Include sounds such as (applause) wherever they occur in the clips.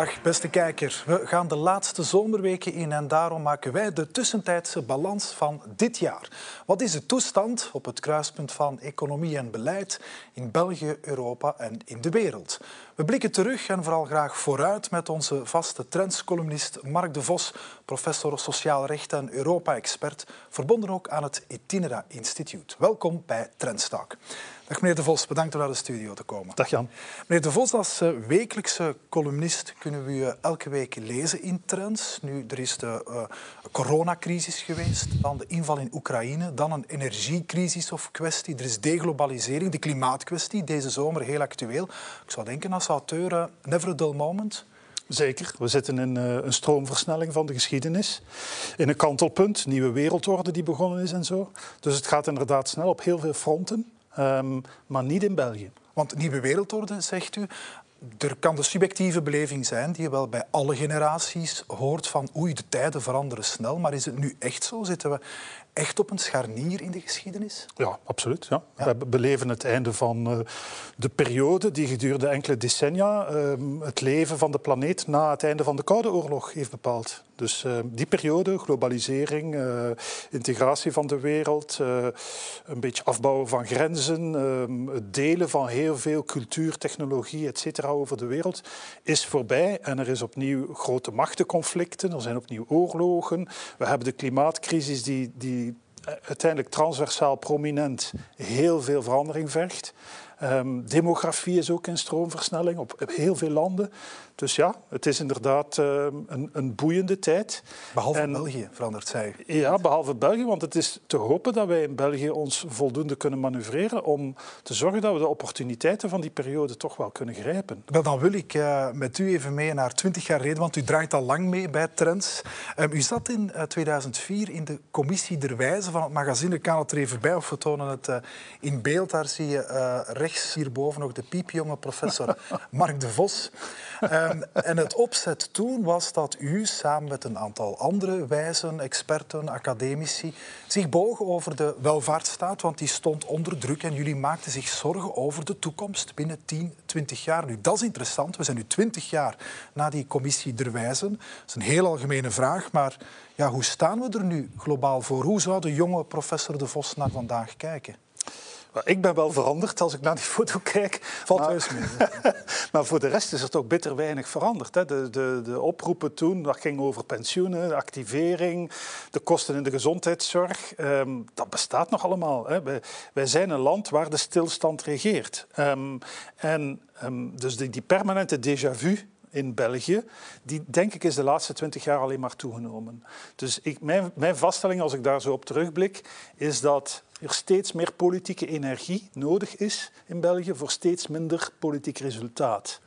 Dag beste kijker. We gaan de laatste zomerweken in en daarom maken wij de tussentijdse balans van dit jaar. Wat is de toestand op het kruispunt van economie en beleid in België, Europa en in de wereld? We blikken terug en vooral graag vooruit met onze vaste trendscolumnist Mark de Vos, professor sociaal recht en Europa-expert, verbonden ook aan het Itinera Instituut. Welkom bij Trendstalk. Dag meneer De Vos, bedankt om naar de studio te komen. Dag Jan. Meneer De Vos, als eh, wekelijkse columnist kunnen we u elke week lezen in Trends. Nu, er is de uh, coronacrisis geweest, dan de inval in Oekraïne, dan een energiecrisis of kwestie. Er is deglobalisering, de klimaatkwestie, deze zomer heel actueel. Ik zou denken als auteur, uh, never a dull moment. Zeker. We zitten in een stroomversnelling van de geschiedenis. In een kantelpunt, nieuwe wereldorde die begonnen is en zo. Dus het gaat inderdaad snel op heel veel fronten. Um, maar niet in België. Want nieuwe wereldorde, zegt u, er kan de subjectieve beleving zijn die je wel bij alle generaties hoort van oei, de tijden veranderen snel. Maar is het nu echt zo? Zitten we echt op een scharnier in de geschiedenis? Ja, absoluut. Ja. ja. We beleven het einde van uh, de periode die gedurende enkele decennia uh, het leven van de planeet na het einde van de Koude Oorlog heeft bepaald. Dus uh, die periode, globalisering, uh, integratie van de wereld, uh, een beetje afbouwen van grenzen, het delen van heel veel cultuur, technologie, et over de wereld, is voorbij. En er is opnieuw grote machtenconflicten, er zijn opnieuw oorlogen. We hebben de klimaatcrisis die, die uiteindelijk transversaal prominent heel veel verandering vergt. Um, demografie is ook in stroomversnelling op heel veel landen. Dus ja, het is inderdaad uh, een, een, boeiende tijd. Behalve en, België verandert zij. Ja, behalve België, want het is te hopen dat wij in België ons voldoende kunnen manoeuvreren om te zorgen dat we de opportuniteiten van die periode toch wel kunnen grijpen. Wel, dan wil ik uh, met u even mee naar 20 jaar geleden, want u draait al lang mee bij Trends. Um, u zat in uh, 2004 in de commissie der wijze van het magazine. Ik kan het er even bij, of we tonen het uh, in beeld. Daar zie je rechts hierboven nog de piepjonge professor (laughs) Mark de Vos. Um, en het opzet toen was dat u samen met een aantal andere wijzen, experten, academici zich bogen over de welvaartsstaat, want die stond onder druk en jullie maakten zich zorgen over de toekomst binnen 10, 20 jaar. Nu, dat is interessant. We zijn nu 20 jaar na die commissie der wijzen. Dat is een heel algemene vraag, maar ja, hoe staan we er nu globaal voor? Hoe zou de jonge professor De Vos naar vandaag kijken? Ik ben wel veranderd als ik naar die foto kijk. Valt maar, (laughs) maar voor de rest is er toch bitter weinig veranderd. Hè. De, de, de oproepen toen, dat ging over pensioenen, de activering, de kosten in de gezondheidszorg. Um, dat bestaat nog allemaal. Hè. Wij, wij, zijn een land waar de stilstand regeert. Um, en um, dus die, die permanente déjà vu in België, die denk ik is de laatste twintig jaar alleen maar toegenomen. Dus ik, mijn, mijn vaststelling, als ik daar zo op terugblik, is dat er steeds meer politieke energie nodig is in België voor steeds minder politiek resultaat.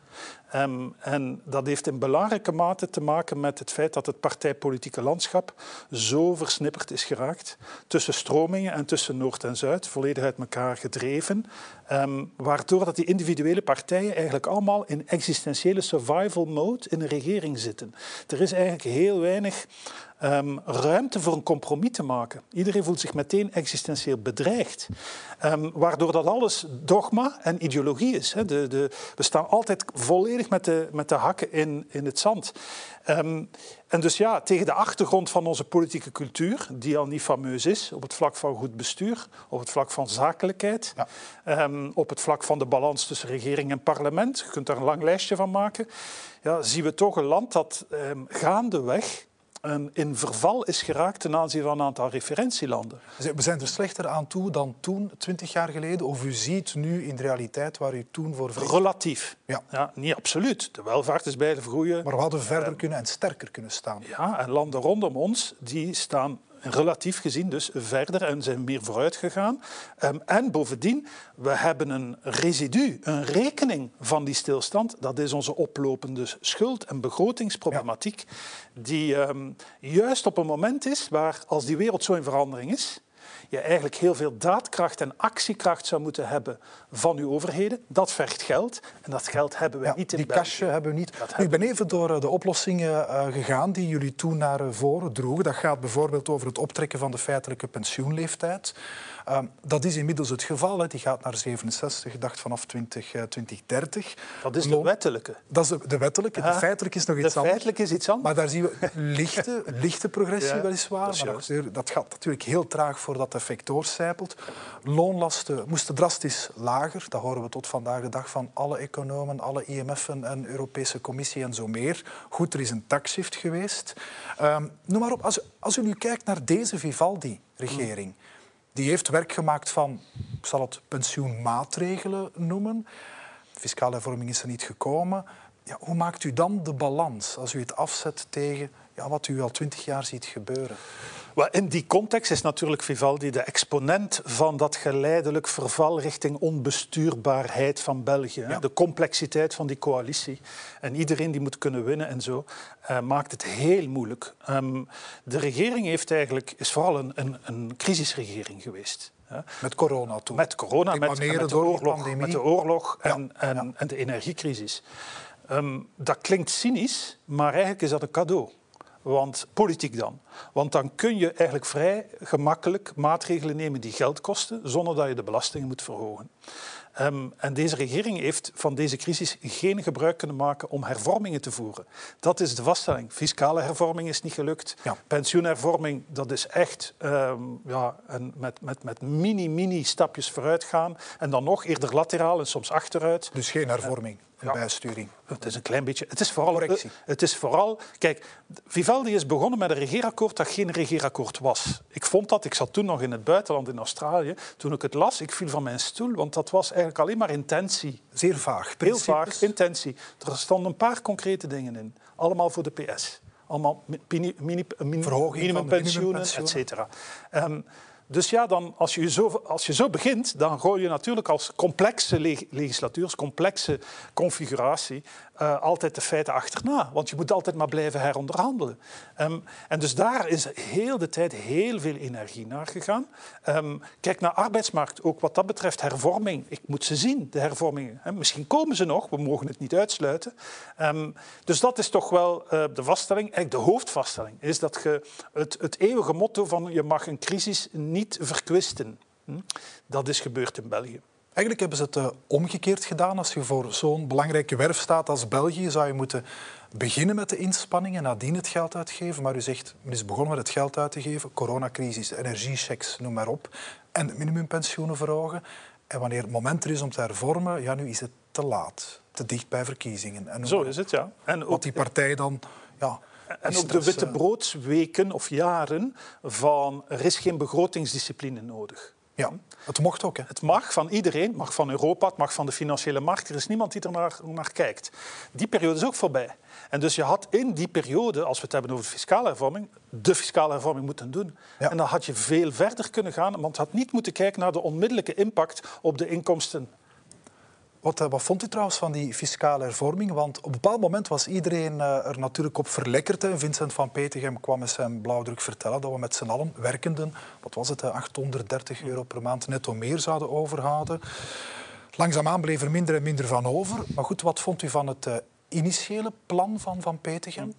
Um, en dat heeft in belangrijke mate te maken met het feit dat het partijpolitieke landschap zo versnipperd is geraakt tussen stromingen en tussen Noord en Zuid, volledig uit elkaar gedreven, um, waardoor dat die individuele partijen eigenlijk allemaal in existentiële survival mode in een regering zitten. Er is eigenlijk heel weinig um, ruimte voor een compromis te maken. Iedereen voelt zich meteen existentieel bedreigd. Um, waardoor dat alles dogma en ideologie is. Hè. De, de, we staan altijd volledig met de, met de hakken in, in het zand. Um, en dus ja, tegen de achtergrond van onze politieke cultuur, die al niet fameus is op het vlak van goed bestuur, op het vlak van zakelijkheid, ja. um, op het vlak van de balans tussen regering en parlement, je kunt daar een lang lijstje van maken, ja, zien we toch een land dat um, gaandeweg in verval is geraakt ten aanzien van een aantal referentielanden. We zijn er slechter aan toe dan toen, twintig jaar geleden? Of u ziet nu in de realiteit waar u toen voor vrees? Relatief. Ja. ja. Niet absoluut. De welvaart is bij de vergroeien. Maar we hadden verder uh, kunnen en sterker kunnen staan. Ja, en landen rondom ons die staan relatief gezien dus verder en zijn meer vooruit gegaan. Um, en bovendien, we hebben een residu, een rekening van die stilstand. Dat is onze oplopende schuld- en begrotingsproblematiek, ja. die um, juist op een moment is waar, als die wereld zo in verandering is, je eigenlijk heel veel daadkracht en actiekracht zou moeten hebben van uw overheden. Dat vergt geld en dat geld hebben we niet in die kastje hebben we niet. ik ben even door eh, de oplossingen uh, gegaan die jullie toen naar voren droegen. Dat gaat bijvoorbeeld over het optrekken van de feitelijke pensioenleeftijd. Um, dat is inmiddels het geval. Hè. Die gaat naar 67, gedacht vanaf 20, uh, 2030. Dat is de wettelijke. Dat is de, de wettelijke. De feitelijke is nog iets anders. De feitelijke is iets anders. Maar daar zien we lichte, lichte progressie ja, weliswaar. Dat, maar dat gaat natuurlijk heel traag voordat dat effect doorcijpelt. Loonlasten moesten drastisch lager. Dat horen we tot vandaag de dag van alle economen, alle IMF'en en Europese Commissie en zo meer. Goed, er is een taxshift geweest. Um, noem maar op, als, als u nu kijkt naar deze Vivaldi-regering... Die heeft werk gemaakt van, ik zal het pensioenmaatregelen noemen. fiscale hervorming is er niet gekomen. Ja, hoe maakt u dan de balans als u het afzet tegen ja, wat u al twintig jaar ziet gebeuren? In die context is natuurlijk Vivaldi de exponent van dat geleidelijk verval richting onbestuurbaarheid van België. De complexiteit van die coalitie. En iedereen die moet kunnen winnen en zo, uh, maakt het heel moeilijk. Um, de regering heeft eigenlijk, is vooral een, een, een crisisregering geweest. Met corona toen. Met corona, met, met, de oorlog, met de oorlog en, ja. en, en de energiecrisis. Um, dat klinkt cynisch, maar eigenlijk is dat een cadeau. Want politiek dan. Want dan kun je eigenlijk vrij gemakkelijk maatregelen nemen die geld kosten, zonder dat je de belastingen moet verhogen. Um, en deze regering heeft van deze crisis geen gebruik kunnen maken om hervormingen te voeren. Dat is de vaststelling. Fiscale hervorming is niet gelukt. Ja. Pensioenhervorming, dat is echt um, ja, een, met, met, met mini-mini stapjes vooruit gaan. En dan nog eerder lateraal en soms achteruit. Dus geen hervorming? Uh, ja. bijsturing. Het is een klein beetje. Het is vooral. Correctie. Het is vooral. Kijk, Vivaldi is begonnen met een regeerakkoord dat geen regeerakkoord was. Ik vond dat. Ik zat toen nog in het buitenland in Australië. Toen ik het las, ik viel van mijn stoel, want dat was eigenlijk alleen maar intentie. Zeer vaag. Heel vaag, intentie. Er stonden een paar concrete dingen in. Allemaal voor de PS. Allemaal mini, mini, mini, minimumpensioenen, et cetera. Um, dus ja, dan, als, je zo, als je zo begint, dan gooi je natuurlijk als complexe legislatuur, als complexe configuratie, uh, altijd de feiten achterna. Want je moet altijd maar blijven heronderhandelen. Um, en dus daar is heel de tijd heel veel energie naar gegaan. Um, kijk naar arbeidsmarkt, ook wat dat betreft hervorming. Ik moet ze zien, de hervormingen. He, misschien komen ze nog, we mogen het niet uitsluiten. Um, dus dat is toch wel uh, de vaststelling, eigenlijk de hoofdvaststelling, is dat je het, het eeuwige motto van je mag een crisis niet verkwisten. Hm? Dat is gebeurd in België. Eigenlijk hebben ze het uh, omgekeerd gedaan. Als je voor zo'n belangrijke werf staat als België, zou je moeten beginnen met de inspanningen en nadien het geld uitgeven. Maar u zegt, men is begonnen met het geld uit te geven. Coronacrisis, energiechecks, noem maar op. En de minimumpensioenen verhogen. En wanneer het moment er is om te hervormen, ja, nu is het te laat. Te dicht bij verkiezingen. En Zo is het, ja. En ook, wat die partij dan... Ja, en ook de witte broodsweken of jaren van er is geen begrotingsdiscipline nodig. Ja, het mocht ook. Hè? Het mag van iedereen, mag van Europa, het mag van de financiële markt. Er is niemand die er naar, naar kijkt. Die periode is ook voorbij. En dus je had in die periode, als we het hebben over de fiscale hervorming, de fiscale hervorming moeten doen. Ja. En dan had je veel verder kunnen gaan, want had niet moeten kijken naar de onmiddellijke impact op de inkomsten wat, eh, wat, vond u trouwens van die fiscale hervorming? Want op een bepaald moment was iedereen uh, er natuurlijk op verlekkerd. Vincent van Petegem kwam met zijn blauwdruk vertellen dat we met z'n allen werkenden, wat was het, 830 euro per maand netto meer zouden overhouden. Langzaamaan bleef er minder en minder van over. Maar goed, wat vond u van het uh, initiële plan van Van Petegem?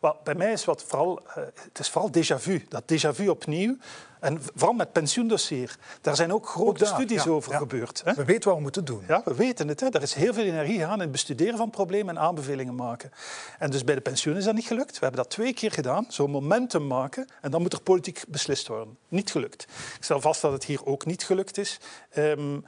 Well, bij mij is wat vooral, uh, het is vooral déjà vu. Dat déjà vu opnieuw. En vooral met pensioendossier. Daar zijn ook grote studies over gebeurd. Hè? We weten wat we moeten doen. Ja, we weten het. Hè? Er is heel veel energie aan in het bestuderen van problemen en aanbevelingen maken. En dus bij de pensioen is dat niet gelukt. We hebben dat twee keer gedaan. Zo'n momentum maken. En dan moet er politiek beslist worden. Niet gelukt. Ik stel vast dat het hier ook niet gelukt is. Um,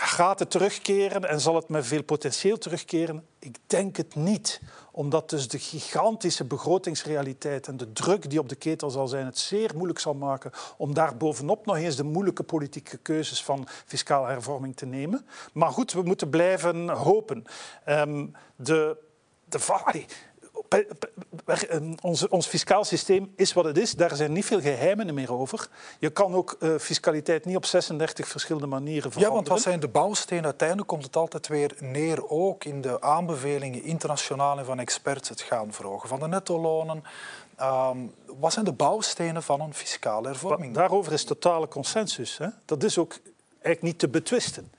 Gaat het terugkeren en zal het met veel potentieel terugkeren? Ik denk het niet, omdat dus de gigantische begrotingsrealiteit en de druk die op de ketel zal zijn, het zeer moeilijk zal maken om daar bovenop nog eens de moeilijke politieke keuzes van fiscale hervorming te nemen. Maar goed, we moeten blijven hopen. Um, de, de, ons, ons fiscaal systeem is wat het is. Daar zijn niet veel geheimen meer over. Je kan ook uh, fiscaliteit niet op 36 verschillende manieren veranderen. Ja, want wat zijn de bouwstenen? Uiteindelijk komt het altijd weer neer, ook in de aanbevelingen internationale van experts, het gaan verhogen van de netto-lonen, Ehm, wat zijn de bouwstenen van een fiscale hervorming? Daarover is totale consensus. Hè? Dat is ook eigenlijk niet te betwisten.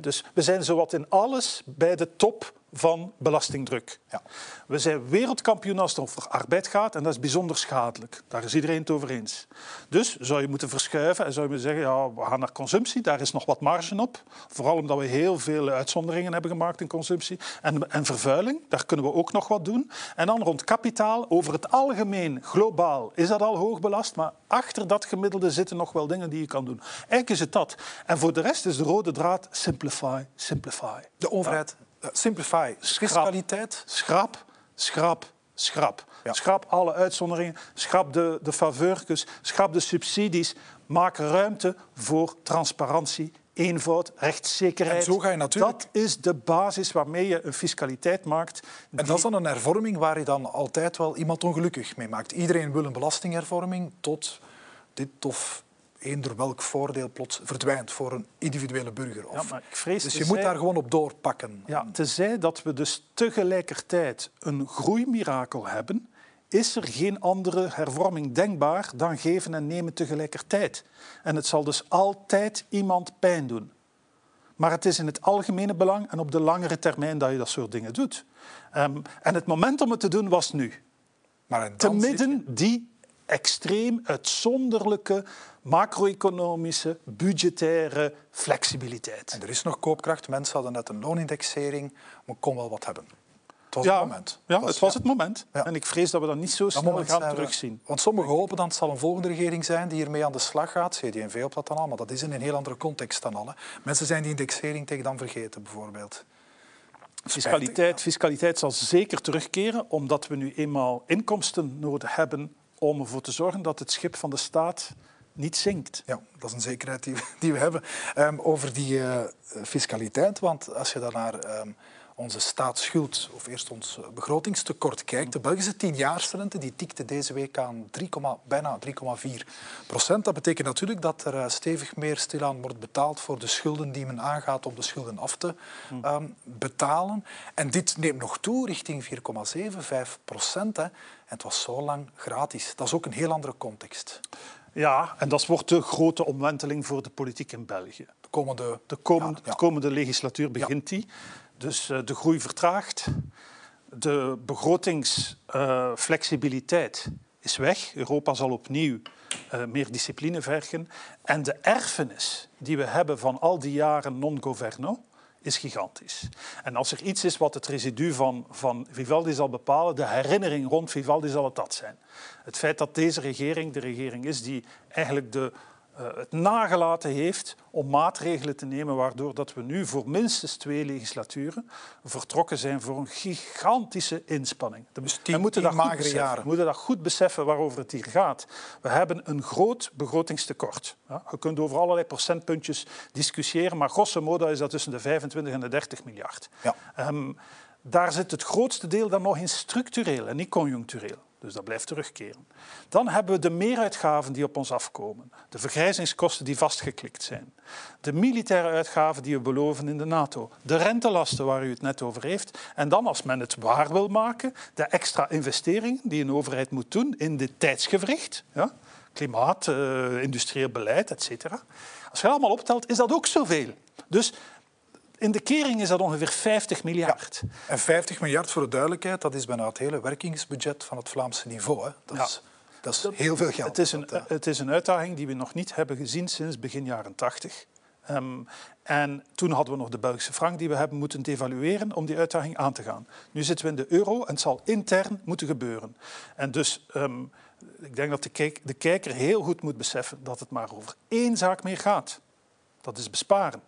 Dus we zijn zowat in alles bij de top van belastingdruk. Ja. We zijn wereldkampioen als het over arbeid gaat en dat is bijzonder schadelijk. Daar is iedereen het over eens. Dus zou je moeten verschuiven en zou je moeten zeggen, ja, we gaan naar consumptie, daar is nog wat marge op. Vooral omdat we heel veel uitzonderingen hebben gemaakt in consumptie. En, en vervuiling, daar kunnen we ook nog wat doen. En dan rond kapitaal, over het algemeen, globaal, is dat al hoog belast, maar achter dat gemiddelde zitten nog wel dingen die je kan doen. Eigenlijk is het dat. En voor de rest is de rode draad simplify, simplify. De overheid simplify, fiscaliteit. Schrap, schrap, schrap. Schrap alle uitzonderingen, schrap de, de faveurtjes, schrap de subsidies. Maak ruimte voor transparantie, eenvoud, rechtszekerheid. En zo ga je natuurlijk... Dat is de basis waarmee je een fiscaliteit maakt. En dat is dan een hervorming waar je dan altijd wel iemand ongelukkig mee maakt. Iedereen wil een belastinghervorming tot dit of eender welk voordeel plots verdwijnt voor een individuele burger. Of, ja, maar ik vrees dus je moet daar gewoon op doorpakken. Ja, tenzij dat we dus tegelijkertijd een groeimirakel hebben, is er geen andere hervorming denkbaar dan geven en nemen tegelijkertijd. En het zal dus altijd iemand pijn doen. Maar het is in het algemene belang en op de langere termijn dat je dat soort dingen doet. Um, en het moment om het te doen was nu. Maar Te midden die extreem uitzonderlijke macro-economische, budgettaire flexibiliteit. En er is nog koopkracht. Mensen hadden net een loonindexering, maar kon wel wat hebben. Het was ja, het moment. Ja, het was, het moment. En ik vrees dat we dat niet zo snel gaan terugzien. want sommigen hopen dat het zal een volgende regering zijn die hiermee aan de slag gaat. CD&V op dat dan al, maar dat is in een heel andere context dan alle. Mensen zijn die indexering tegen dan vergeten, bijvoorbeeld. Fiscaliteit, fiscaliteit zal zeker terugkeren, omdat we nu eenmaal inkomsten nodig hebben om ervoor te zorgen dat het schip van de staat niet zinkt. Ja, dat is een zekerheid die, (laughs) die we hebben. Um, over die uh, fiscaliteit, want als je daarnaar um, ehm, onze staatsschuld, of eerst ons begrotingstekort kijkt, de Belgische tienjaarsrente die tikte deze week aan 3, bijna 3,4 procent. Dat betekent natuurlijk dat er uh, stevig meer stilaan wordt betaald voor de schulden die men aangaat om de schulden af te um, betalen. En dit neemt nog toe richting 4,7, 5 procent. En het was zo lang gratis. Dat is ook een heel andere context. Ja, en dat wordt de grote omwenteling voor de politiek in België. De komende, de komende, ja, De komende legislatuur begint die. Dus uh, de groei vertraagt. De begrotingsflexibiliteit uh, is weg. Europa zal opnieuw uh, meer discipline vergen. En de erfenis die we hebben van al die jaren non-governo, is gigantisch. En als er iets is wat het residu van, van Vivaldi zal bepalen, de herinnering rond Vivaldi zal het dat zijn. Het feit dat deze regering de regering is die eigenlijk de het nagelaten heeft om maatregelen te nemen waardoor dat we nu voor minstens twee legislaturen vertrokken zijn voor een gigantische inspanning. Dus tien, we moeten dat magere beseffen. jaren. We moeten dat goed beseffen waarover het hier gaat. We hebben een groot begrotingstekort. Ja, je kunt over allerlei procentpuntjes discussiëren, maar grosso modo is dat tussen de 25 en de 30 miljard. Ja. Um, daar zit het grootste deel dan nog in structureel en niet conjunctureel. Dus dat blijft terugkeren. Dan hebben we de meeruitgaven die op ons afkomen. De vergrijzingskosten die vastgeklikt zijn. De militaire uitgaven die we beloven in de NATO. De rentelasten waar u het net over heeft. En dan, als men het waar wil maken, de extra investeringen die een overheid moet doen in dit tijdsgevricht. Ja? Klimaat, uh, industrieel beleid, etc. Als je dat allemaal optelt, is dat ook zoveel. Dus in de kering is dat ongeveer 50 miljard. En 50 miljard, voor de duidelijkheid, dat is bijna het hele werkingsbudget van het Vlaamse niveau. Hè. Dat, is, dat is heel veel geld. Het is, een, het is een uitdaging die we nog niet hebben gezien sinds begin jaren 80. Um, en toen hadden we nog de Belgische frank die we hebben moeten devalueren om die uitdaging aan te gaan. Nu zitten we in de euro en het zal intern moeten gebeuren. En dus um, ik denk dat de, kijk, de kijker heel goed moet beseffen dat het maar over één zaak meer gaat. Dat is besparen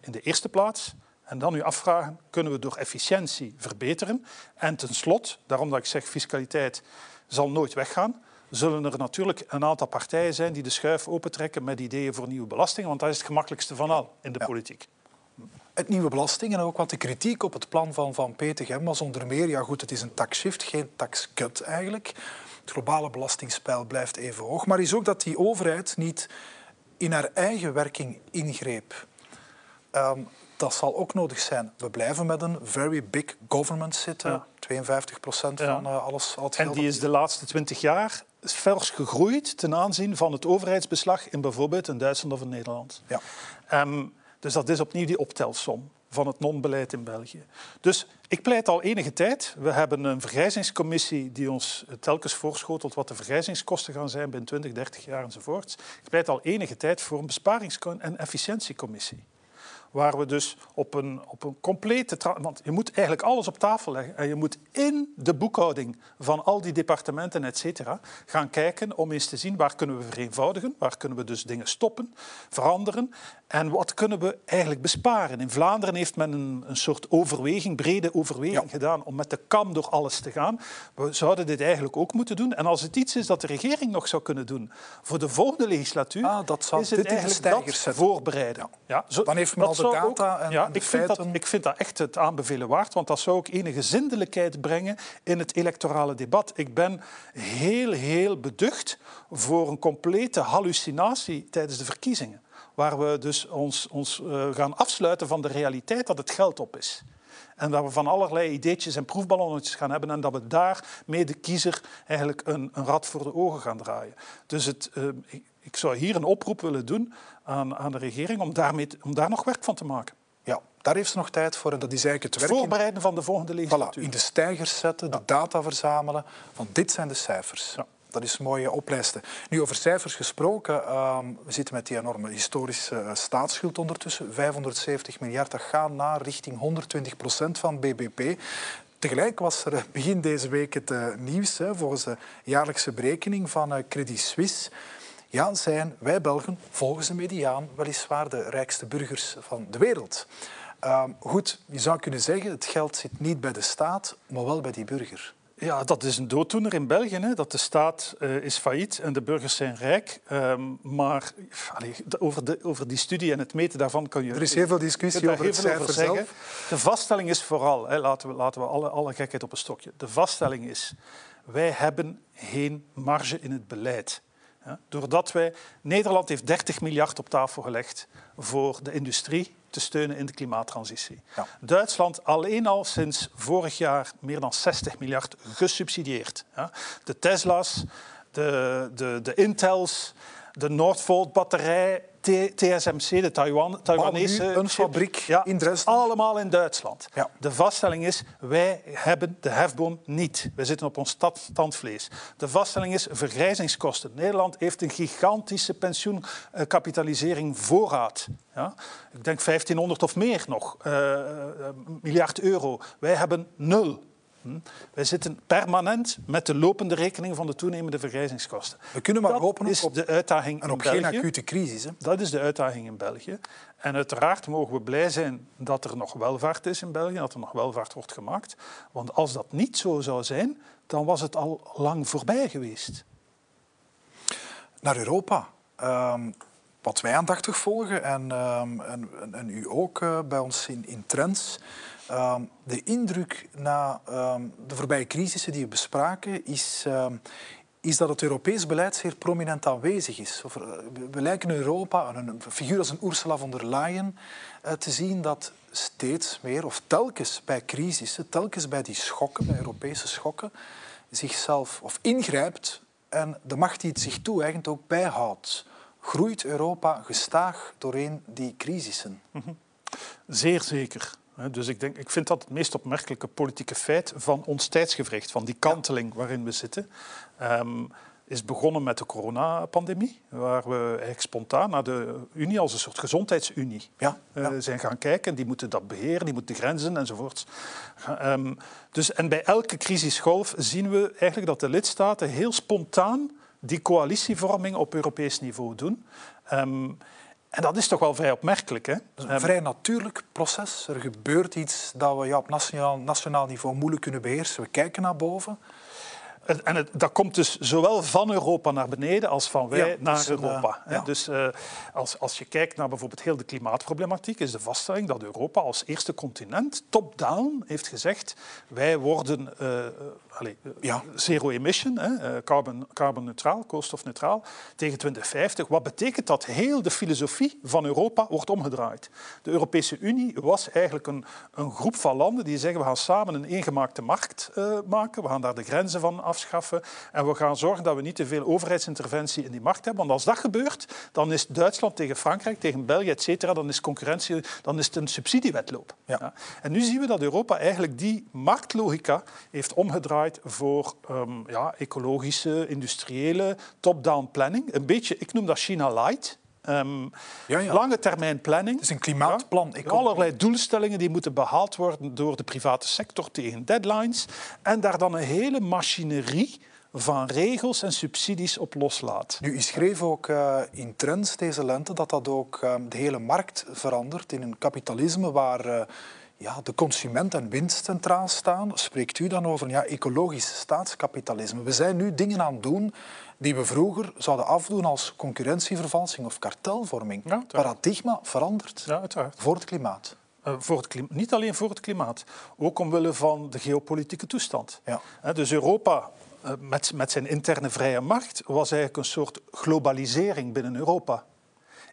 in de eerste plaats. En dan u afvragen, kunnen we door efficiëntie verbeteren? En tenslotte, daarom dat ik zeg fiscaliteit zal nooit weggaan, zullen er natuurlijk een aantal partijen zijn die de schuif opentrekken met ideeën voor nieuwe belastingen, want dat is het gemakkelijkste van al in de politiek. Het nieuwe belasting en ook wat de kritiek op het plan van Van Petegem was onder meer, ja goed, het is een tax-shift, geen tax-cut eigenlijk. Het globale belastingspeil blijft even hoog, maar is ook dat die overheid niet in haar eigen werking ingreep. Um, dat zal ook nodig zijn. We blijven met een very big government zitten. 52 procent van uh, alles. Al en die is de laatste 20 jaar fels gegroeid ten aanzien van het overheidsbeslag in bijvoorbeeld in Duitsland of in Nederland. Ja. Um, dus dat is opnieuw die optelsom van het non-beleid in België. Dus ik pleit al enige tijd. We hebben een vergrijzingscommissie die ons telkens voorschotelt wat de vergrijzingskosten gaan zijn binnen 20, 30 jaar enzovoort. Ik pleit al enige tijd voor een besparings- en efficiëntiecommissie waar we dus op een, op een complete... Want je moet eigenlijk alles op tafel leggen en je moet in de boekhouding van al die departementen, et cetera, gaan kijken om eens te zien waar kunnen we vereenvoudigen, waar kunnen we dus dingen stoppen, veranderen en wat kunnen we eigenlijk besparen. In Vlaanderen heeft men een, een soort overweging, brede overweging gedaan om met de kam door alles te gaan. We zouden dit eigenlijk ook moeten doen. En als het iets is dat de regering nog zou kunnen doen voor de volgende legislatuur, ah, dat zal is het eigenlijk dat voorbereiden. Ja. Zo, Dan heeft men al de data en, ja, ik Vind dat, ik vind dat echt het aanbevelen waard, want dat zou ook enige zindelijkheid brengen in het electorale debat. Ik ben heel, heel beducht voor een complete hallucinatie tijdens de verkiezingen waar we dus ons, ons uh, gaan afsluiten van de realiteit dat het geld op is. En dat we van allerlei ideetjes en proefballonnetjes gaan hebben en dat we daarmee de kiezer eigenlijk een, een rad voor de ogen gaan draaien. Dus het, uh, ik, ik, zou hier een oproep willen doen aan, aan de regering om, daarmee, om daar nog werk van te maken. Ja, daar heeft ze nog tijd voor en dat is eigenlijk het werk. Voorbereiden van de volgende legislatuur. Voilà, in de stijgers zetten, de data verzamelen. Van dit zijn de cijfers. Ja. Dat is mooie oplijsten. Nu, over cijfers gesproken. Uh, we zitten met die enorme historische uh, staatsschuld ondertussen. 570 miljard, dat gaat naar richting 120 procent van BBP. Tegelijk was er begin deze week het uh, nieuws, hè, volgens de jaarlijkse berekening van Credit Suisse. Ja, zijn wij Belgen volgens de mediaan weliswaar de rijkste burgers van de wereld. Ehm, goed, je zou kunnen zeggen, het geld zit niet bij de staat, maar wel bij die burger. Ja, dat is een dooddoener in België. Hè, dat de staat uh, is failliet en de burgers zijn rijk. Um, maar over, de, over die studie en het meten daarvan kan je... Er is heel veel discussie over het cijfer zelf. De vaststelling is vooral, hè, laten we, laten we alle, alle gekheid op een stokje. De vaststelling is, wij hebben geen marge in het beleid. Ja, doordat wij... Nederland heeft 30 miljard op tafel gelegd voor de industrie te steunen in de klimaattransitie. Ja. Duitsland alleen al sinds vorig jaar meer dan 60 miljard gesubsidieerd. De Tesla's, de, de, de Intels, de Nordvolt-batterij, TSMC, de Taiwan, Taiwanese... een fabriek in Dresden. Allemaal in Duitsland. Ja. De vaststelling is, wij hebben de hefboom niet. Wij zitten op ons standvlees. De vaststelling is vergrijzingskosten. Nederland heeft een gigantische pensioenkapitalisering voorraad. Ja? Ik denk 1500 of meer nog, uh, miljard euro. Wij hebben nul. Hm? Wij zitten permanent met de lopende rekening van de toenemende vergrijzingskosten. We kunnen maar dat hopen is op, de uitdaging en op in geen België. acute crisis. Hè? Dat is de uitdaging in België. En uiteraard mogen we blij zijn dat er nog welvaart is in België, dat er nog welvaart wordt gemaakt. Want als dat niet zo zou zijn, dan was het al lang voorbij geweest. Naar Europa. Um, wat wij aandachtig volgen en, um, en, en, u ook uh, bij ons in, in Trends. Ehm, de indruk na ehm, de voorbije crisissen die we bespraken is, ehm, is dat het Europees beleid zeer prominent aanwezig is. Uh, we lijken in Europa een figuur als een Ursula von der Leyen uh, te zien dat steeds meer, of telkens bij crisissen, telkens bij die schokken, bij Europese schokken, zichzelf of ingrijpt en de macht die het zich toe-eigent ook bijhoudt. Groeit Europa gestaag doorheen die crisissen? Mm -hmm. Zeer zeker. Dus ik, denk, ik vind dat het meest opmerkelijke politieke feit van ons tijdsgevricht, van die kanteling waarin we zitten. Um, is begonnen met de coronapandemie, waar we eigenlijk spontaan naar de Unie als een soort gezondheidsunie ja, uh, zijn gaan kijken. Die moeten dat beheren, die moeten grenzen enzovoort. Um, dus, en bij elke crisisgolf zien we eigenlijk dat de lidstaten heel spontaan die coalitievorming op Europees niveau doen. Um, en dat is toch wel vrij opmerkelijk. Hè? Dat is een vrij natuurlijk proces. Er gebeurt iets dat we ja, op nationaal, nationaal niveau moeilijk kunnen beheersen. We kijken naar boven. En het, dat komt dus zowel van Europa naar beneden als van wij Ja, naar dus, eh, Europa. ja. Dus eh, als, als je kijkt naar bijvoorbeeld heel de klimaatproblematiek, is de vaststelling dat Europa als eerste continent top-down heeft gezegd wij worden eh, eh, allee, eh, Ja. zero emission, hè, carbon, carbon neutraal, koolstofneutraal, tegen 2050. Wat betekent dat heel de filosofie van Europa wordt omgedraaid? De Europese Unie was eigenlijk een, een groep van landen die zeggen we gaan samen een eengemaakte markt maken, we gaan daar de grenzen van afschaffen en we gaan zorgen dat we niet te veel overheidsinterventie in die markt hebben. Want als dat gebeurt, dan is Duitsland tegen Frankrijk, tegen België, et cetera, dan is concurrentie, dan is het een subsidiewetloop. Ja. En nu zien we dat Europa eigenlijk die marktlogica heeft omgedraaid voor ehm, ja, ecologische, industriële, top-down planning. Een beetje, ik noem dat China light. Ehm, Ja, ja. Lange termijn planning. Het is een klimaatplan. Ja, allerlei doelstellingen die moeten behaald worden door de private sector tegen deadlines. En daar dan een hele machinerie van regels en subsidies op loslaat. Nu, u schreef ook eh, in Trends deze lente dat dat ook eh, de hele markt verandert in een kapitalisme waar eh, ja, de consument en winst centraal staan. Spreekt u dan over ja, ecologisch staatskapitalisme? We zijn nu dingen aan het doen die we vroeger zouden afdoen als concurrentievervalsing of kartelvorming. Ja. Paradigma verandert Ja, voor het klimaat. Eh, voor het klima- niet alleen voor het klimaat, ook omwille van de geopolitieke toestand. Ja. Hè, Dus Europa eh, met, met zijn interne vrije markt was eigenlijk een soort globalisering binnen Europa.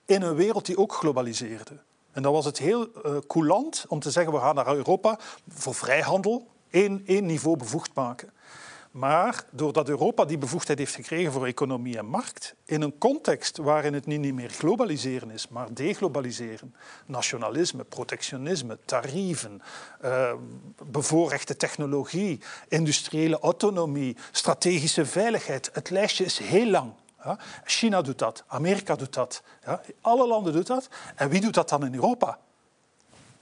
In een wereld die ook globaliseerde. En dan was het heel eh, coulant om te zeggen we gaan naar Europa voor vrijhandel één, niveau bevoegd maken. Maar doordat Europa die bevoegdheid heeft gekregen voor economie en markt, in een context waarin het niet niet meer globaliseren is, maar deglobaliseren, nationalisme, protectionisme, tarieven, eh, bevoorrechte technologie, industriële autonomie, strategische veiligheid, het lijstje is heel lang. Ja? China doet dat, Amerika doet dat, ja? alle landen doen dat. En wie doet dat dan in Europa?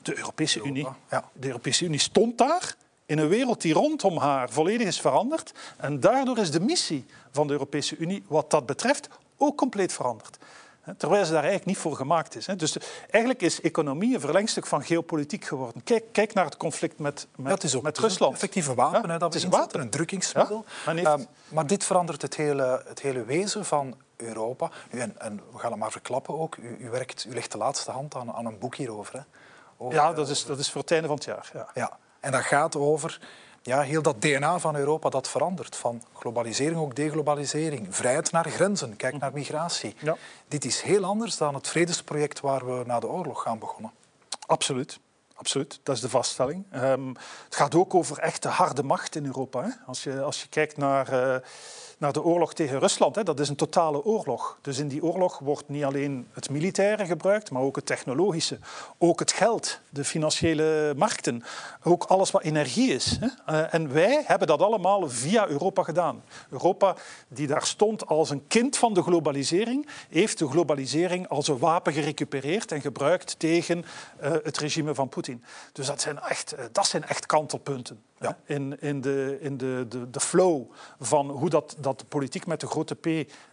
De Europese Unie. ja. De Europese Unie stond daar in een wereld die rondom haar volledig is veranderd. En daardoor is de missie van de Europese Unie wat dat betreft ook compleet veranderd. Terwijl ze daar eigenlijk niet voor gemaakt is. Dus eigenlijk is economie een verlengstuk van geopolitiek geworden. Kijk, kijk naar het conflict met, met, Ja, het is ook met is een Rusland. effectieve wapen Ja, dat is een wapen. een drukkingsmiddel. Ja, maar niet- Ehm, maar dit verandert het hele, het hele wezen van Europa. Nu, en, en we gaan het maar verklappen ook. U, u, werkt, u legt de laatste hand aan, aan een boek hierover. Hè? Over, Ja, dat is, dat is voor het einde van het jaar. Ja. ja. En dat gaat over ja, heel dat DNA van Europa dat verandert. Van globalisering ook deglobalisering. Vrijheid naar grenzen. Kijk naar migratie. Ja. Dit is heel anders dan het vredesproject waar we na de oorlog gaan begonnen. Absoluut. Absoluut, dat is de vaststelling. Ehm, het gaat ook over echte harde macht in Europa. Hè. Als, je, als je kijkt naar, eh, naar de oorlog tegen Rusland, hè, dat is een totale oorlog. Dus in die oorlog wordt niet alleen het militaire gebruikt, maar ook het technologische. Ook het geld, de financiële markten, ook alles wat energie is. Hè. Eh, en wij hebben dat allemaal via Europa gedaan. Europa, die daar stond als een kind van de globalisering, heeft de globalisering als een wapen gerecupereerd en gebruikt tegen eh, het regime van Poetin. Dus dat zijn echt, eh, dat zijn echt kantelpunten Ja. in, in, de, in de, de, de flow van hoe dat, dat de politiek met de grote P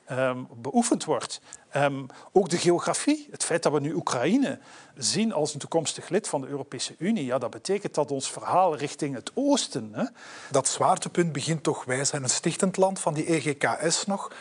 ehm, beoefend wordt. Ehm, ook de geografie, het feit dat we nu Oekraïne zien als een toekomstig lid van de Europese Unie, ja, dat betekent dat ons verhaal richting het oosten, hè, Dat zwaartepunt begint toch, wij zijn een stichtend land van die EGKS nog,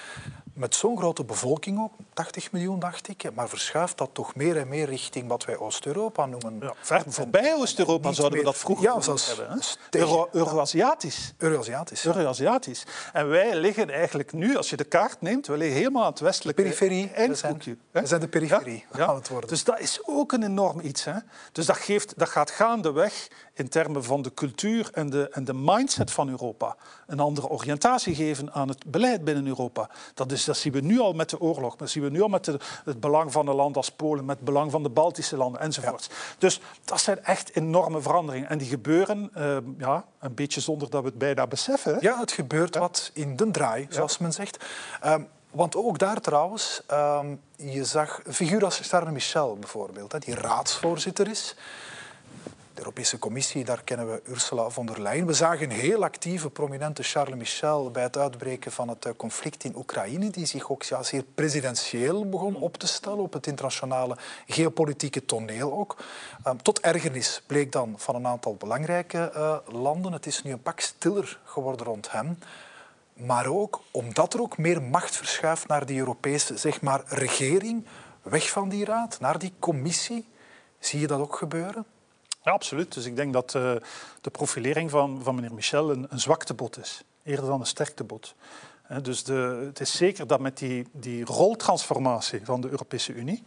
met zo'n grote bevolking ook, 80 miljoen dacht ik, maar verschuift dat toch meer en meer richting wat wij Oost-Europa noemen. ja, ver voorbij Oost-Europa zouden we dat vroeger Ja, zelfs hebben. Euro- Euro-Aziatisch. Euro-Aziatisch. Euro-Aziatisch. En wij liggen eigenlijk nu, als je de kaart neemt, we liggen helemaal aan het westelijke Periferie. Eindhoekje. we zijn de periferie Ja, aan het worden. Dus dat is ook een enorm iets. Hè? Dus dat, geeft, dat gaat gaandeweg in termen van de cultuur en de, en de mindset van Europa een andere oriëntatie geven aan het beleid binnen Europa. Dat, is, dat zien we nu al met de oorlog, dat zien we nu al met de- het belang van een land als Polen, met het belang van de Baltische landen enzovoort. Dus dat zijn echt enorme veranderingen. En die gebeuren eh, ja, een beetje zonder dat we het bijna beseffen. hè. Ja, het gebeurt wat in de draai, zoals men zegt. Ehm, want ook daar trouwens, ehm, je zag een figuur als Charles Michel bijvoorbeeld, die raadsvoorzitter is. De Europese Commissie, daar kennen we Ursula von der Leyen. We zagen een heel actieve, prominente Charles Michel bij het uitbreken van het eh, conflict in Oekraïne, die zich ook ja, zeer presidentieel begon op te stellen op het internationale geopolitieke toneel ook. Ehm, tot ergernis bleek dan van een aantal belangrijke eh, landen. Het is nu een pak stiller geworden rond hem. maar ook omdat er ook meer macht verschuift naar die Europese zeg maar, regering, weg van die raad, naar die commissie. Zie je dat ook gebeuren? Ja, absoluut. Dus ik denk dat uh, de profilering van, van meneer Michel een, een zwaktebod is, eerder dan een sterktebod. Dus de, het is zeker dat met die, die roltransformatie van de Europese Unie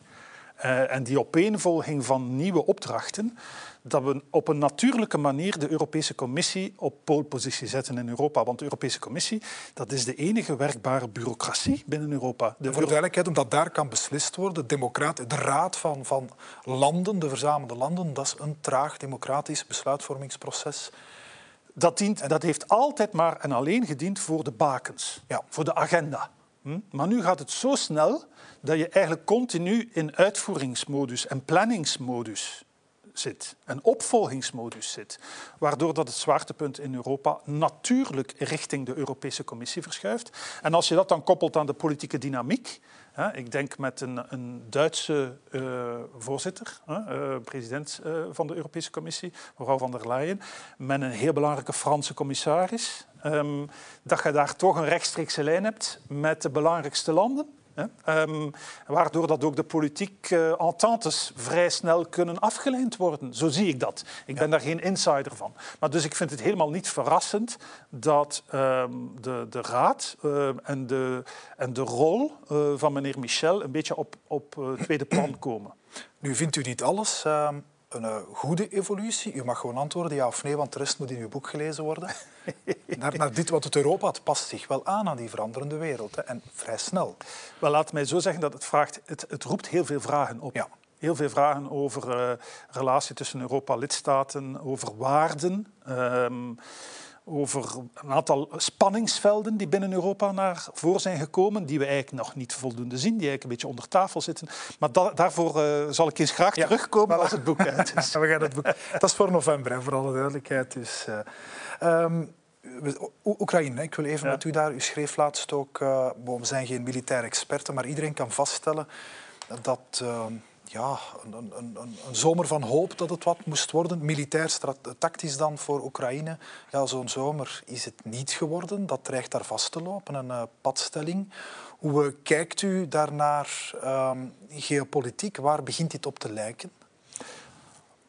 uh, en die opeenvolging van nieuwe opdrachten, dat we op een natuurlijke manier de Europese Commissie op polepositie zetten in Europa. Want de Europese Commissie dat is de enige werkbare bureaucratie binnen Europa. De voor de duidelijkheid, omdat daar kan beslist worden, democraat, de raad van, van landen, de verzamelde landen, dat is een traag democratisch besluitvormingsproces. Dat, dient, dat heeft altijd maar en alleen gediend voor de bakens, ja. voor de agenda. Hm? Maar nu gaat het zo snel dat je eigenlijk continu in uitvoeringsmodus en planningsmodus zit, een opvolgingsmodus zit, waardoor dat het zwaartepunt in Europa natuurlijk richting de Europese Commissie verschuift. En als je dat dan koppelt aan de politieke dynamiek, hè, ik denk met een, een Duitse uh, voorzitter, uh, president uh, van de Europese Commissie, mevrouw van der Leyen, met een heel belangrijke Franse commissaris, um, dat je daar toch een rechtstreekse lijn hebt met de belangrijkste landen. Um, waardoor dat ook de politieke uh, ententes vrij snel kunnen afgeleid worden. Zo zie ik dat. Ik ben daar geen insider van. Maar dus ik vind het helemaal niet verrassend dat um, de, de raad uh, en, de, en de rol uh, van meneer Michel een beetje op, op tweede plan komen. Nu vindt u niet alles ehm, een uh, goede evolutie? U mag gewoon antwoorden ja of nee, want de rest moet in uw boek gelezen worden. (laughs) naar, naar, dit wat het Europa, het past zich wel aan aan die veranderende wereld. Hè, en vrij snel. Wel, laat mij zo zeggen dat het vraagt... Het, het roept heel veel vragen op. Ja. Heel veel vragen over uh, relatie tussen Europa-lidstaten, over waarden... Um, over een aantal spanningsvelden die binnen Europa naar voren zijn gekomen, die we eigenlijk nog niet voldoende zien, die eigenlijk een beetje onder tafel zitten. Maar da daarvoor uh, zal ik eens graag ja, terugkomen als het boek uit is. (laughs) we gaan het boek. Dat is voor november, hè, voor alle duidelijkheid. Dus, uh, um, Oekraïne, ik wil even ja. met u daar. U schreef laatst ook, uh, we zijn geen militaire experten, maar iedereen kan vaststellen dat ehm, ja, een, een, een, een, zomer van hoop dat het wat moest worden. Militair, tactisch dan voor Oekraïne. Ja, zo'n zomer is het niet geworden. Dat dreigt daar vast te lopen, een uh, padstelling. Hoe uh, kijkt u daarnaar um, geopolitiek? Waar begint dit op te lijken?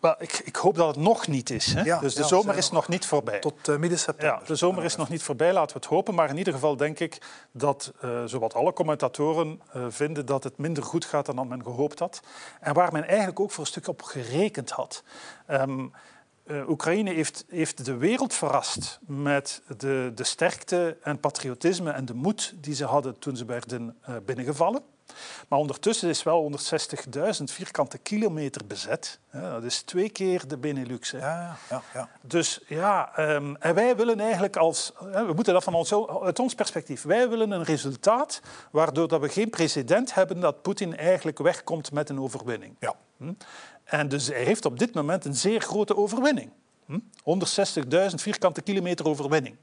Wel, ik, ik, hoop dat het nog niet is. Hè? Ja, dus de ja, zomer is nog niet voorbij. Tot uh, midden september. Ja, de zomer is nog niet voorbij, laten we het hopen. Maar in ieder geval denk ik dat uh, zowat alle commentatoren uh, vinden dat het minder goed gaat dan men gehoopt had. En waar men eigenlijk ook voor een stuk op gerekend had. Um, Oekraïne heeft, heeft, de wereld verrast met de, de, sterkte en patriotisme en de moed die ze hadden toen ze werden binnengevallen. Maar ondertussen is wel 160.000 vierkante kilometer bezet. dat is twee keer de Benelux. Hè. Ja, ja, ja. Dus ja, um, en wij willen eigenlijk als... we moeten dat van ons, uit ons perspectief. Wij willen een resultaat waardoor dat we geen precedent hebben dat Poetin eigenlijk wegkomt met een overwinning. Ja. Hm? En dus hij heeft op dit moment een zeer grote overwinning. Hm? 160.000 vierkante kilometer overwinning.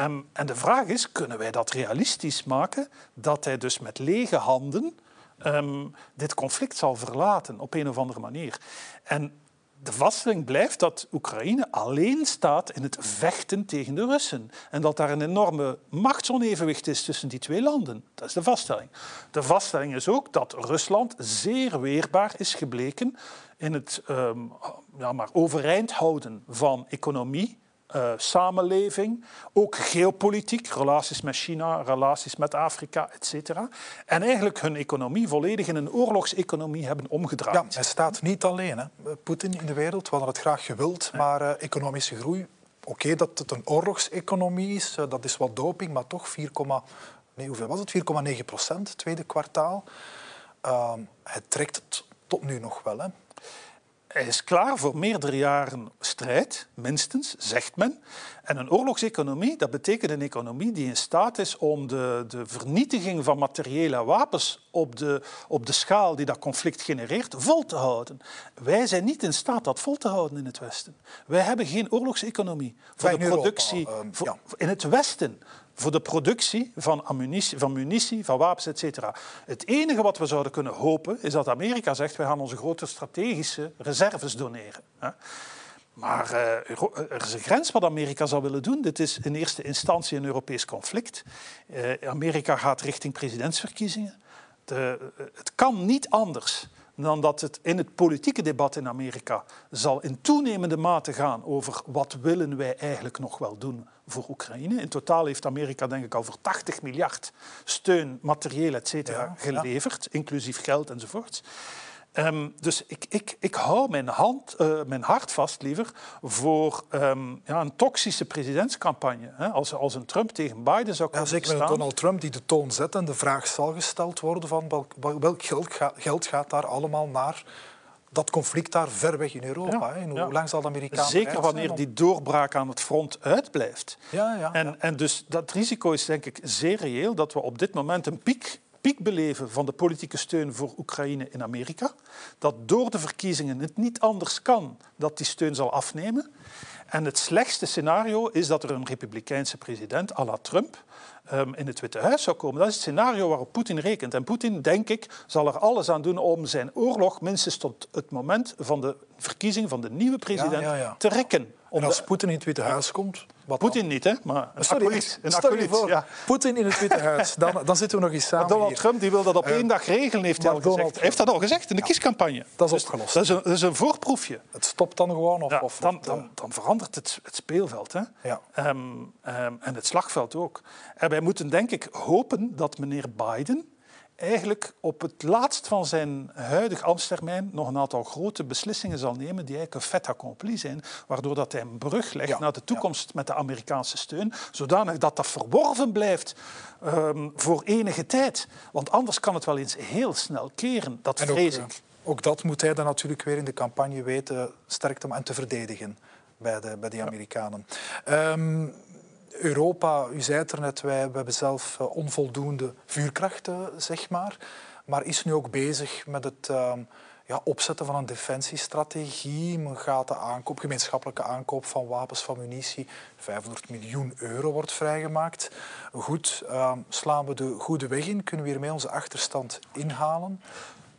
Um, en de vraag is, kunnen wij dat realistisch maken dat hij dus met lege handen um, dit conflict zal verlaten op een of andere manier? En de vaststelling blijft dat Oekraïne alleen staat in het vechten tegen de Russen. En dat daar een enorme machtsonevenwicht is tussen die twee landen. Dat is de vaststelling. De vaststelling is ook dat Rusland zeer weerbaar is gebleken in het um, ja, maar overeind houden van economie uh, samenleving, ook geopolitiek, relaties met China, relaties met Afrika, etc. En eigenlijk hun economie volledig in een oorlogseconomie hebben omgedraaid. Ja, hij staat niet alleen, hè. Poetin in de wereld. We hadden het graag gewild, maar uh, economische groei... Oké, okay, dat het een oorlogseconomie is, uh, dat is wat doping, maar toch 4, nee, hoeveel was het? 4,9 procent, tweede kwartaal. het trekt het tot nu nog wel, hè. Hij is klaar voor meerdere jaren strijd, minstens, zegt men. En een oorlogseconomie, dat betekent een economie die in staat is om de, de vernietiging van materiële wapens op de, op de schaal die dat conflict genereert, vol te houden. Wij zijn niet in staat dat vol te houden in het Westen. Wij hebben geen oorlogseconomie voor de productie Europa, uh, ja. in het Westen voor de productie van, ammunitie, van munitie, van wapens, etc. Het enige wat we zouden kunnen hopen is dat Amerika zegt wij gaan onze grote strategische reserves doneren. Maar uh, er is een grens wat Amerika zou willen doen. Dit is in eerste instantie een Europees conflict. Uh, Amerika gaat richting presidentsverkiezingen. De, het kan niet anders dan dat het in het politieke debat in Amerika zal in toenemende mate gaan over wat willen wij eigenlijk nog wel doen voor Oekraïne. In totaal heeft Amerika denk ik al voor 80 miljard steun, materieel, et cetera, geleverd, inclusief geld enzovoort. Um, dus ik, ik, ik hou mijn, hand, uh, mijn hart vast liever voor um, ja, een toxische presidentscampagne. Hè? Als, als een Trump tegen Biden zou komen ja, Zeker met Donald Trump die de toon zet en de vraag zal gesteld worden van welk, welk geld, ga, geld gaat daar allemaal naar dat conflict daar ver weg in Europa. Ja, hoe lang zal de Amerikanen Zeker wanneer die doorbraak aan het front uitblijft. Ja, ja, en, en dus dat risico is denk ik zeer reëel dat we op dit moment een piek piek beleven van de politieke steun voor Oekraïne in Amerika. Dat door de verkiezingen het niet anders kan dat die steun zal afnemen. En het slechtste scenario is dat er een republikeinse president à la Trump um, in het Witte Huis zou komen. Dat is het scenario waarop Poetin rekent. En Poetin, denk ik, zal er alles aan doen om zijn oorlog minstens tot het moment van de verkiezing van de nieuwe president ja, ja, te rekken. En als Poetin in het Witte Huis komt... Poetin niet, hè? Maar een Sorry, acolyt. Een acolyt ja. Poetin in het Witte Huis. Dan, dan zitten we nog eens samen maar Donald Trump die wil dat op één dag regelen, heeft hij al gezegd. Hij heeft dat al gezegd in de kiescampagne. Dat is dus opgelost. Dat is, een, dat is, een, voorproefje. Het stopt dan gewoon? Of, of dan, dan, dan, verandert het, het speelveld. Hè? Ja. Um, um, en het slagveld ook. En wij moeten denk ik hopen dat meneer Biden eigenlijk op het laatst van zijn huidige ambtstermijn nog een aantal grote beslissingen zal nemen die eigenlijk een fait accompli zijn, waardoor dat hij een brug legt naar de toekomst met de Amerikaanse steun, zodanig dat dat verworven blijft um, voor enige tijd. Want anders kan het wel eens heel snel keren, dat vrees ik. Eh, ook dat moet hij dan natuurlijk weer in de campagne weten sterk te en te verdedigen bij de, bij de Amerikanen. Um, Europa, u zei het er net, wij, hebben zelf eh, onvoldoende vuurkrachten, zeg maar. Maar is nu ook bezig met het ehm, ja, opzetten van een defensiestrategie. Men gaat de aankoop, gemeenschappelijke aankoop van wapens, van munitie. 500 miljoen euro wordt vrijgemaakt. Goed, ehm, slaan we de goede weg in? Kunnen we hiermee onze achterstand inhalen?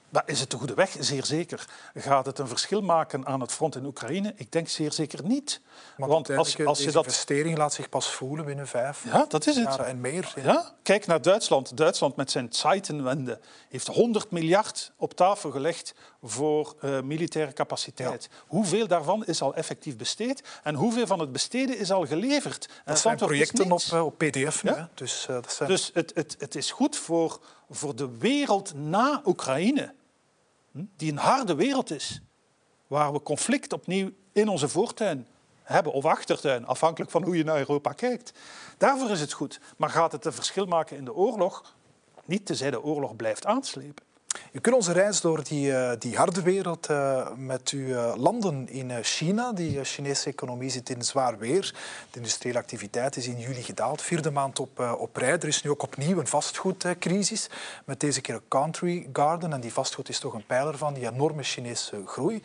Maar is het de goede weg? Zeer zeker. Gaat het een verschil maken aan het front in Oekraïne? Ik denk zeer zeker niet. Want als, als je dat... investering laat zich pas voelen binnen vijf ja, dat is het. en meer. Ja. Kijk naar Duitsland. Duitsland met zijn Zeitenwende heeft 100 miljard op tafel gelegd voor uh, militaire capaciteit. Hoeveel daarvan is al effectief besteed en hoeveel van het besteden is al geleverd? Dat zijn projecten op, uh, op PDF. Ja? Dus, uh, dat zijn... dus het, het, het is goed voor, voor de wereld na Oekraïne? Die een harde wereld is, waar we conflict opnieuw in onze voortuin hebben of achtertuin, afhankelijk van hoe je naar Europa kijkt. Daarvoor is het goed. Maar gaat het een verschil maken in de oorlog? Niet tezij de oorlog blijft aanslepen. Je kunt onze reis door die, uh, die harde wereld uh, met uw uh, landen in China. Die Chinese economie zit in zwaar weer. De industriële activiteit is in juli gedaald, vierde maand op, op rij. Er is nu ook opnieuw een vastgoedcrisis, met deze keer een country garden. En die vastgoed is toch een pijler van die enorme Chinese groei.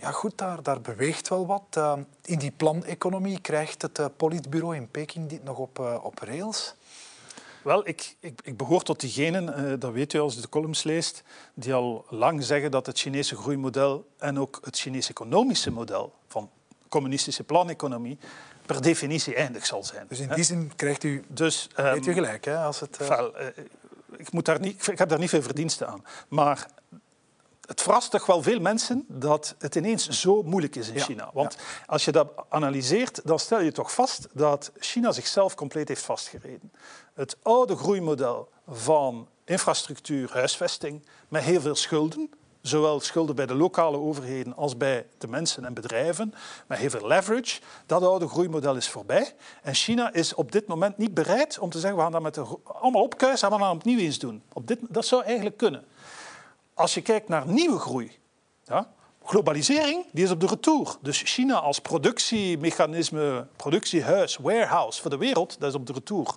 Ja goed, daar, daar beweegt wel wat. in die planeconomie krijgt het politbureau in Peking dit nog op, op rails. Wel, ik, ik, ik behoor tot diegenen, uh, dat weet u als u de columns leest, die al lang zeggen dat het Chinese groeimodel en ook het Chinese economische model van communistische planeconomie per definitie eindig zal zijn. Dus in die zin krijgt u, dus, um, weet u gelijk. Hè, als het, uh... wel, uh, ik, moet daar niet, ik heb daar niet veel verdiensten aan. Maar het verrast toch wel veel mensen dat het ineens zo moeilijk is in China. Want als je dat analyseert, dan stel je toch vast dat China zichzelf compleet heeft vastgereden. Het oude groeimodel van infrastructuur, huisvesting, met heel veel schulden, zowel schulden bij de lokale overheden als bij de mensen en bedrijven, met heel veel leverage. Dat oude groeimodel is voorbij. En China is op dit moment niet bereid om te zeggen, we gaan dat met allemaal opkuisen en we gaan het opnieuw eens doen. Op dit, dat zou eigenlijk kunnen. Als je kijkt naar nieuwe groei, ja, globalisering, die is op de retour. Dus China als productiemechanisme, productiehuis, warehouse voor de wereld, dat is op de retour.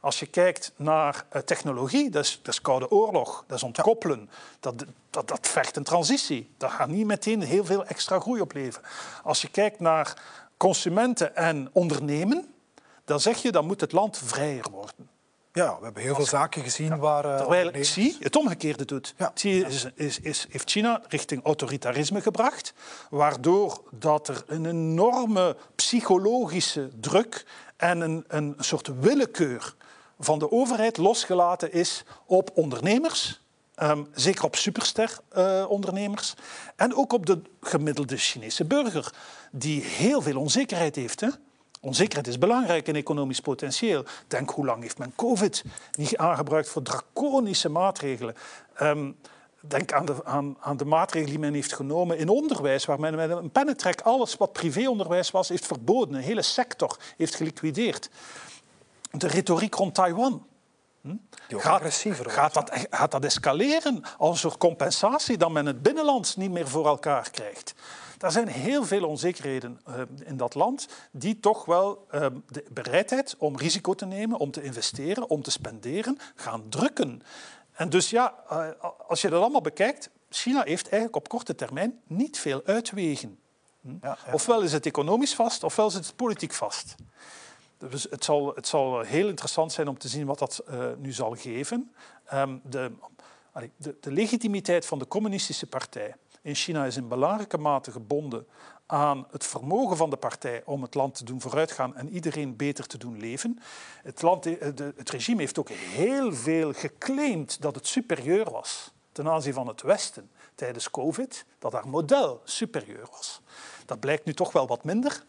Als je kijkt naar uh, technologie, dat is, dat is Koude Oorlog, dat is ontkoppelen. Dat, dat, dat vergt een transitie. Dat gaat niet meteen heel veel extra groei opleveren. Als je kijkt naar consumenten en ondernemen, dan zeg je dat moet het land vrijer worden. Ja, we hebben heel veel zaken gezien waar... Uh, Terwijl Xi het omgekeerde doet. Ja. Xi is, is, is, heeft China richting autoritarisme gebracht, waardoor dat er een enorme psychologische druk en een, een soort willekeur van de overheid losgelaten is op ondernemers, ehm, zeker op superster-ondernemers, en ook op de gemiddelde Chinese burger, die heel veel onzekerheid heeft. Hè? Onzekerheid is belangrijk in economisch potentieel. Denk hoe lang heeft men COVID niet aangebruikt voor draconische maatregelen. Um, denk aan de, aan, aan de, maatregelen die men heeft genomen in onderwijs, waar men met een pennetrek alles wat privéonderwijs was, heeft verboden. Een hele sector heeft geliquideerd. De retoriek rond Taiwan. Hm? Gaat, gaat, dat, gaat dat escaleren als een soort compensatie dat men het binnenland niet meer voor elkaar krijgt? Er zijn heel veel onzekerheden uh, in dat land die toch wel uh, de bereidheid om risico te nemen, om te investeren, om te spenderen, gaan drukken. En dus ja, uh, als je dat allemaal bekijkt, China heeft eigenlijk op korte termijn niet veel uitwegen. Hm? Ja, ja. Ofwel is het economisch vast, ofwel is het politiek vast. Het zal, het heel interessant zijn om te zien wat dat nu zal geven. Um, de, de, de legitimiteit van de communistische partij in China is in belangrijke mate gebonden aan het vermogen van de partij om het land te doen vooruitgaan en iedereen beter te doen leven. Het, land, eh, het regime heeft ook heel veel geclaimd dat het superieur was ten aanzien van het Westen tijdens COVID, dat haar model superieur was. Dat blijkt nu toch wel wat minder.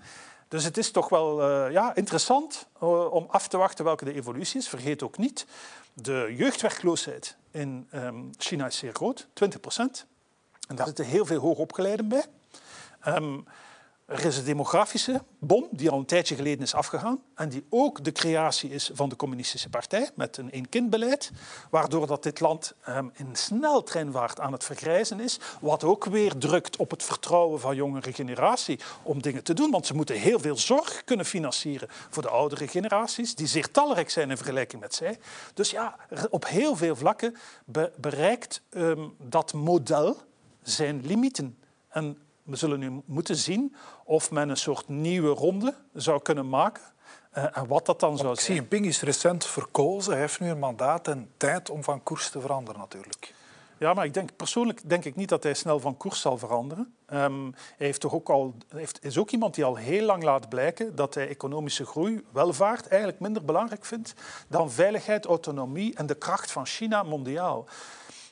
Dus het is toch wel uh, ja, interessant uh, om af te wachten welke de evolutie is. Vergeet ook niet, de jeugdwerkloosheid in um, China is zeer groot, 20 procent. En daar zitten heel veel hoogopgeleiden bij. Um, er is een demografische bom die al een tijdje geleden is afgegaan en die ook de creatie is van de communistische partij met een één-kindbeleid, waardoor dat dit land um, in sneltreinvaart aan het vergrijzen is, wat ook weer drukt op het vertrouwen van jongere generatie om dingen te doen, want ze moeten heel veel zorg kunnen financieren voor de oudere generaties, die zeer talrijk zijn in vergelijking met zij. Dus ja, op heel veel vlakken be bereikt um, dat model zijn limieten. En we zullen nu moeten zien of men een soort nieuwe ronde zou kunnen maken. Uh, en wat dat dan zou zijn. Xi Jinping is recent verkozen. Hij heeft nu een mandaat en tijd om van koers te veranderen natuurlijk. Ja, maar ik denk, persoonlijk denk ik niet dat hij snel van koers zal veranderen. Um, hij heeft toch ook al, heeft, is ook iemand die al heel lang laat blijken dat hij economische groei, welvaart eigenlijk minder belangrijk vindt dan veiligheid, autonomie en de kracht van China mondiaal.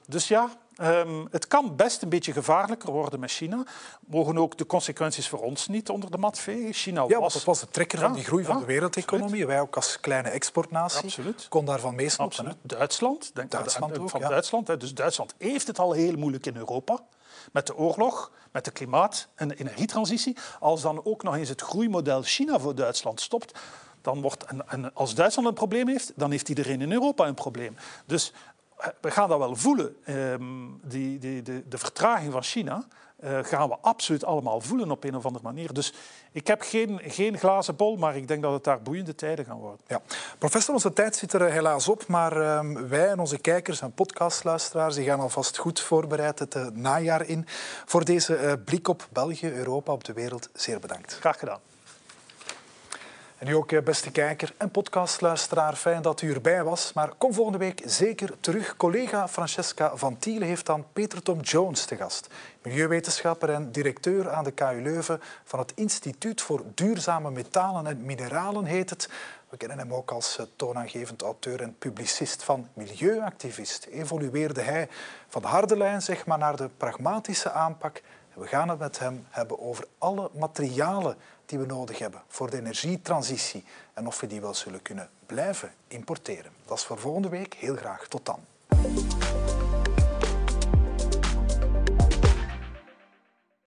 Dus ja, Um, het kan best een beetje gevaarlijker worden met China. Mogen ook de consequenties voor ons niet onder de mat vegen. China ja, was... dat was de trekker van die groei van de wereldeconomie. Wij ook als kleine exportnatie absoluut. kon daarvan meesnoepen. Duitsland, denk Duitsland ook, van Duitsland. Dus Duitsland heeft het al heel moeilijk in Europa. Met de oorlog, met de klimaat- en de energietransitie. Als dan ook nog eens het groeimodel China voor Duitsland stopt, dan wordt, en, en, als Duitsland een probleem heeft, dan heeft iedereen in Europa een probleem. Dus we gaan dat wel voelen. Um, die, die, de, de, vertraging van China uh, gaan we absoluut allemaal voelen op een of andere manier. Dus ik heb geen, geen glazen bol, maar ik denk dat het daar boeiende tijden gaan worden. Ja. Professor, onze tijd zit er eh, helaas op, maar um, wij en onze kijkers en podcastluisteraars die gaan alvast goed voorbereid het uh, najaar in. Voor deze uh, blik op België, Europa, op de wereld, zeer bedankt. Graag gedaan. En u ook, eh, beste kijker en podcastluisteraar, fijn dat u erbij was. Maar kom volgende week zeker terug. Collega Francesca Van Thielen heeft dan Peter Tom Jones te gast. Milieuwetenschapper en directeur aan de KU Leuven van het Instituut voor Duurzame Metalen en Mineralen heet het. We kennen hem ook als eh, toonaangevend auteur en publicist van Milieuactivist. Evolueerde hij van de harde lijn zeg maar, naar de pragmatische aanpak. We gaan het met hem hebben over alle materialen die we nodig hebben voor de energietransitie en of we die wel zullen kunnen blijven importeren. Dat is voor volgende week. Heel graag. Tot dan.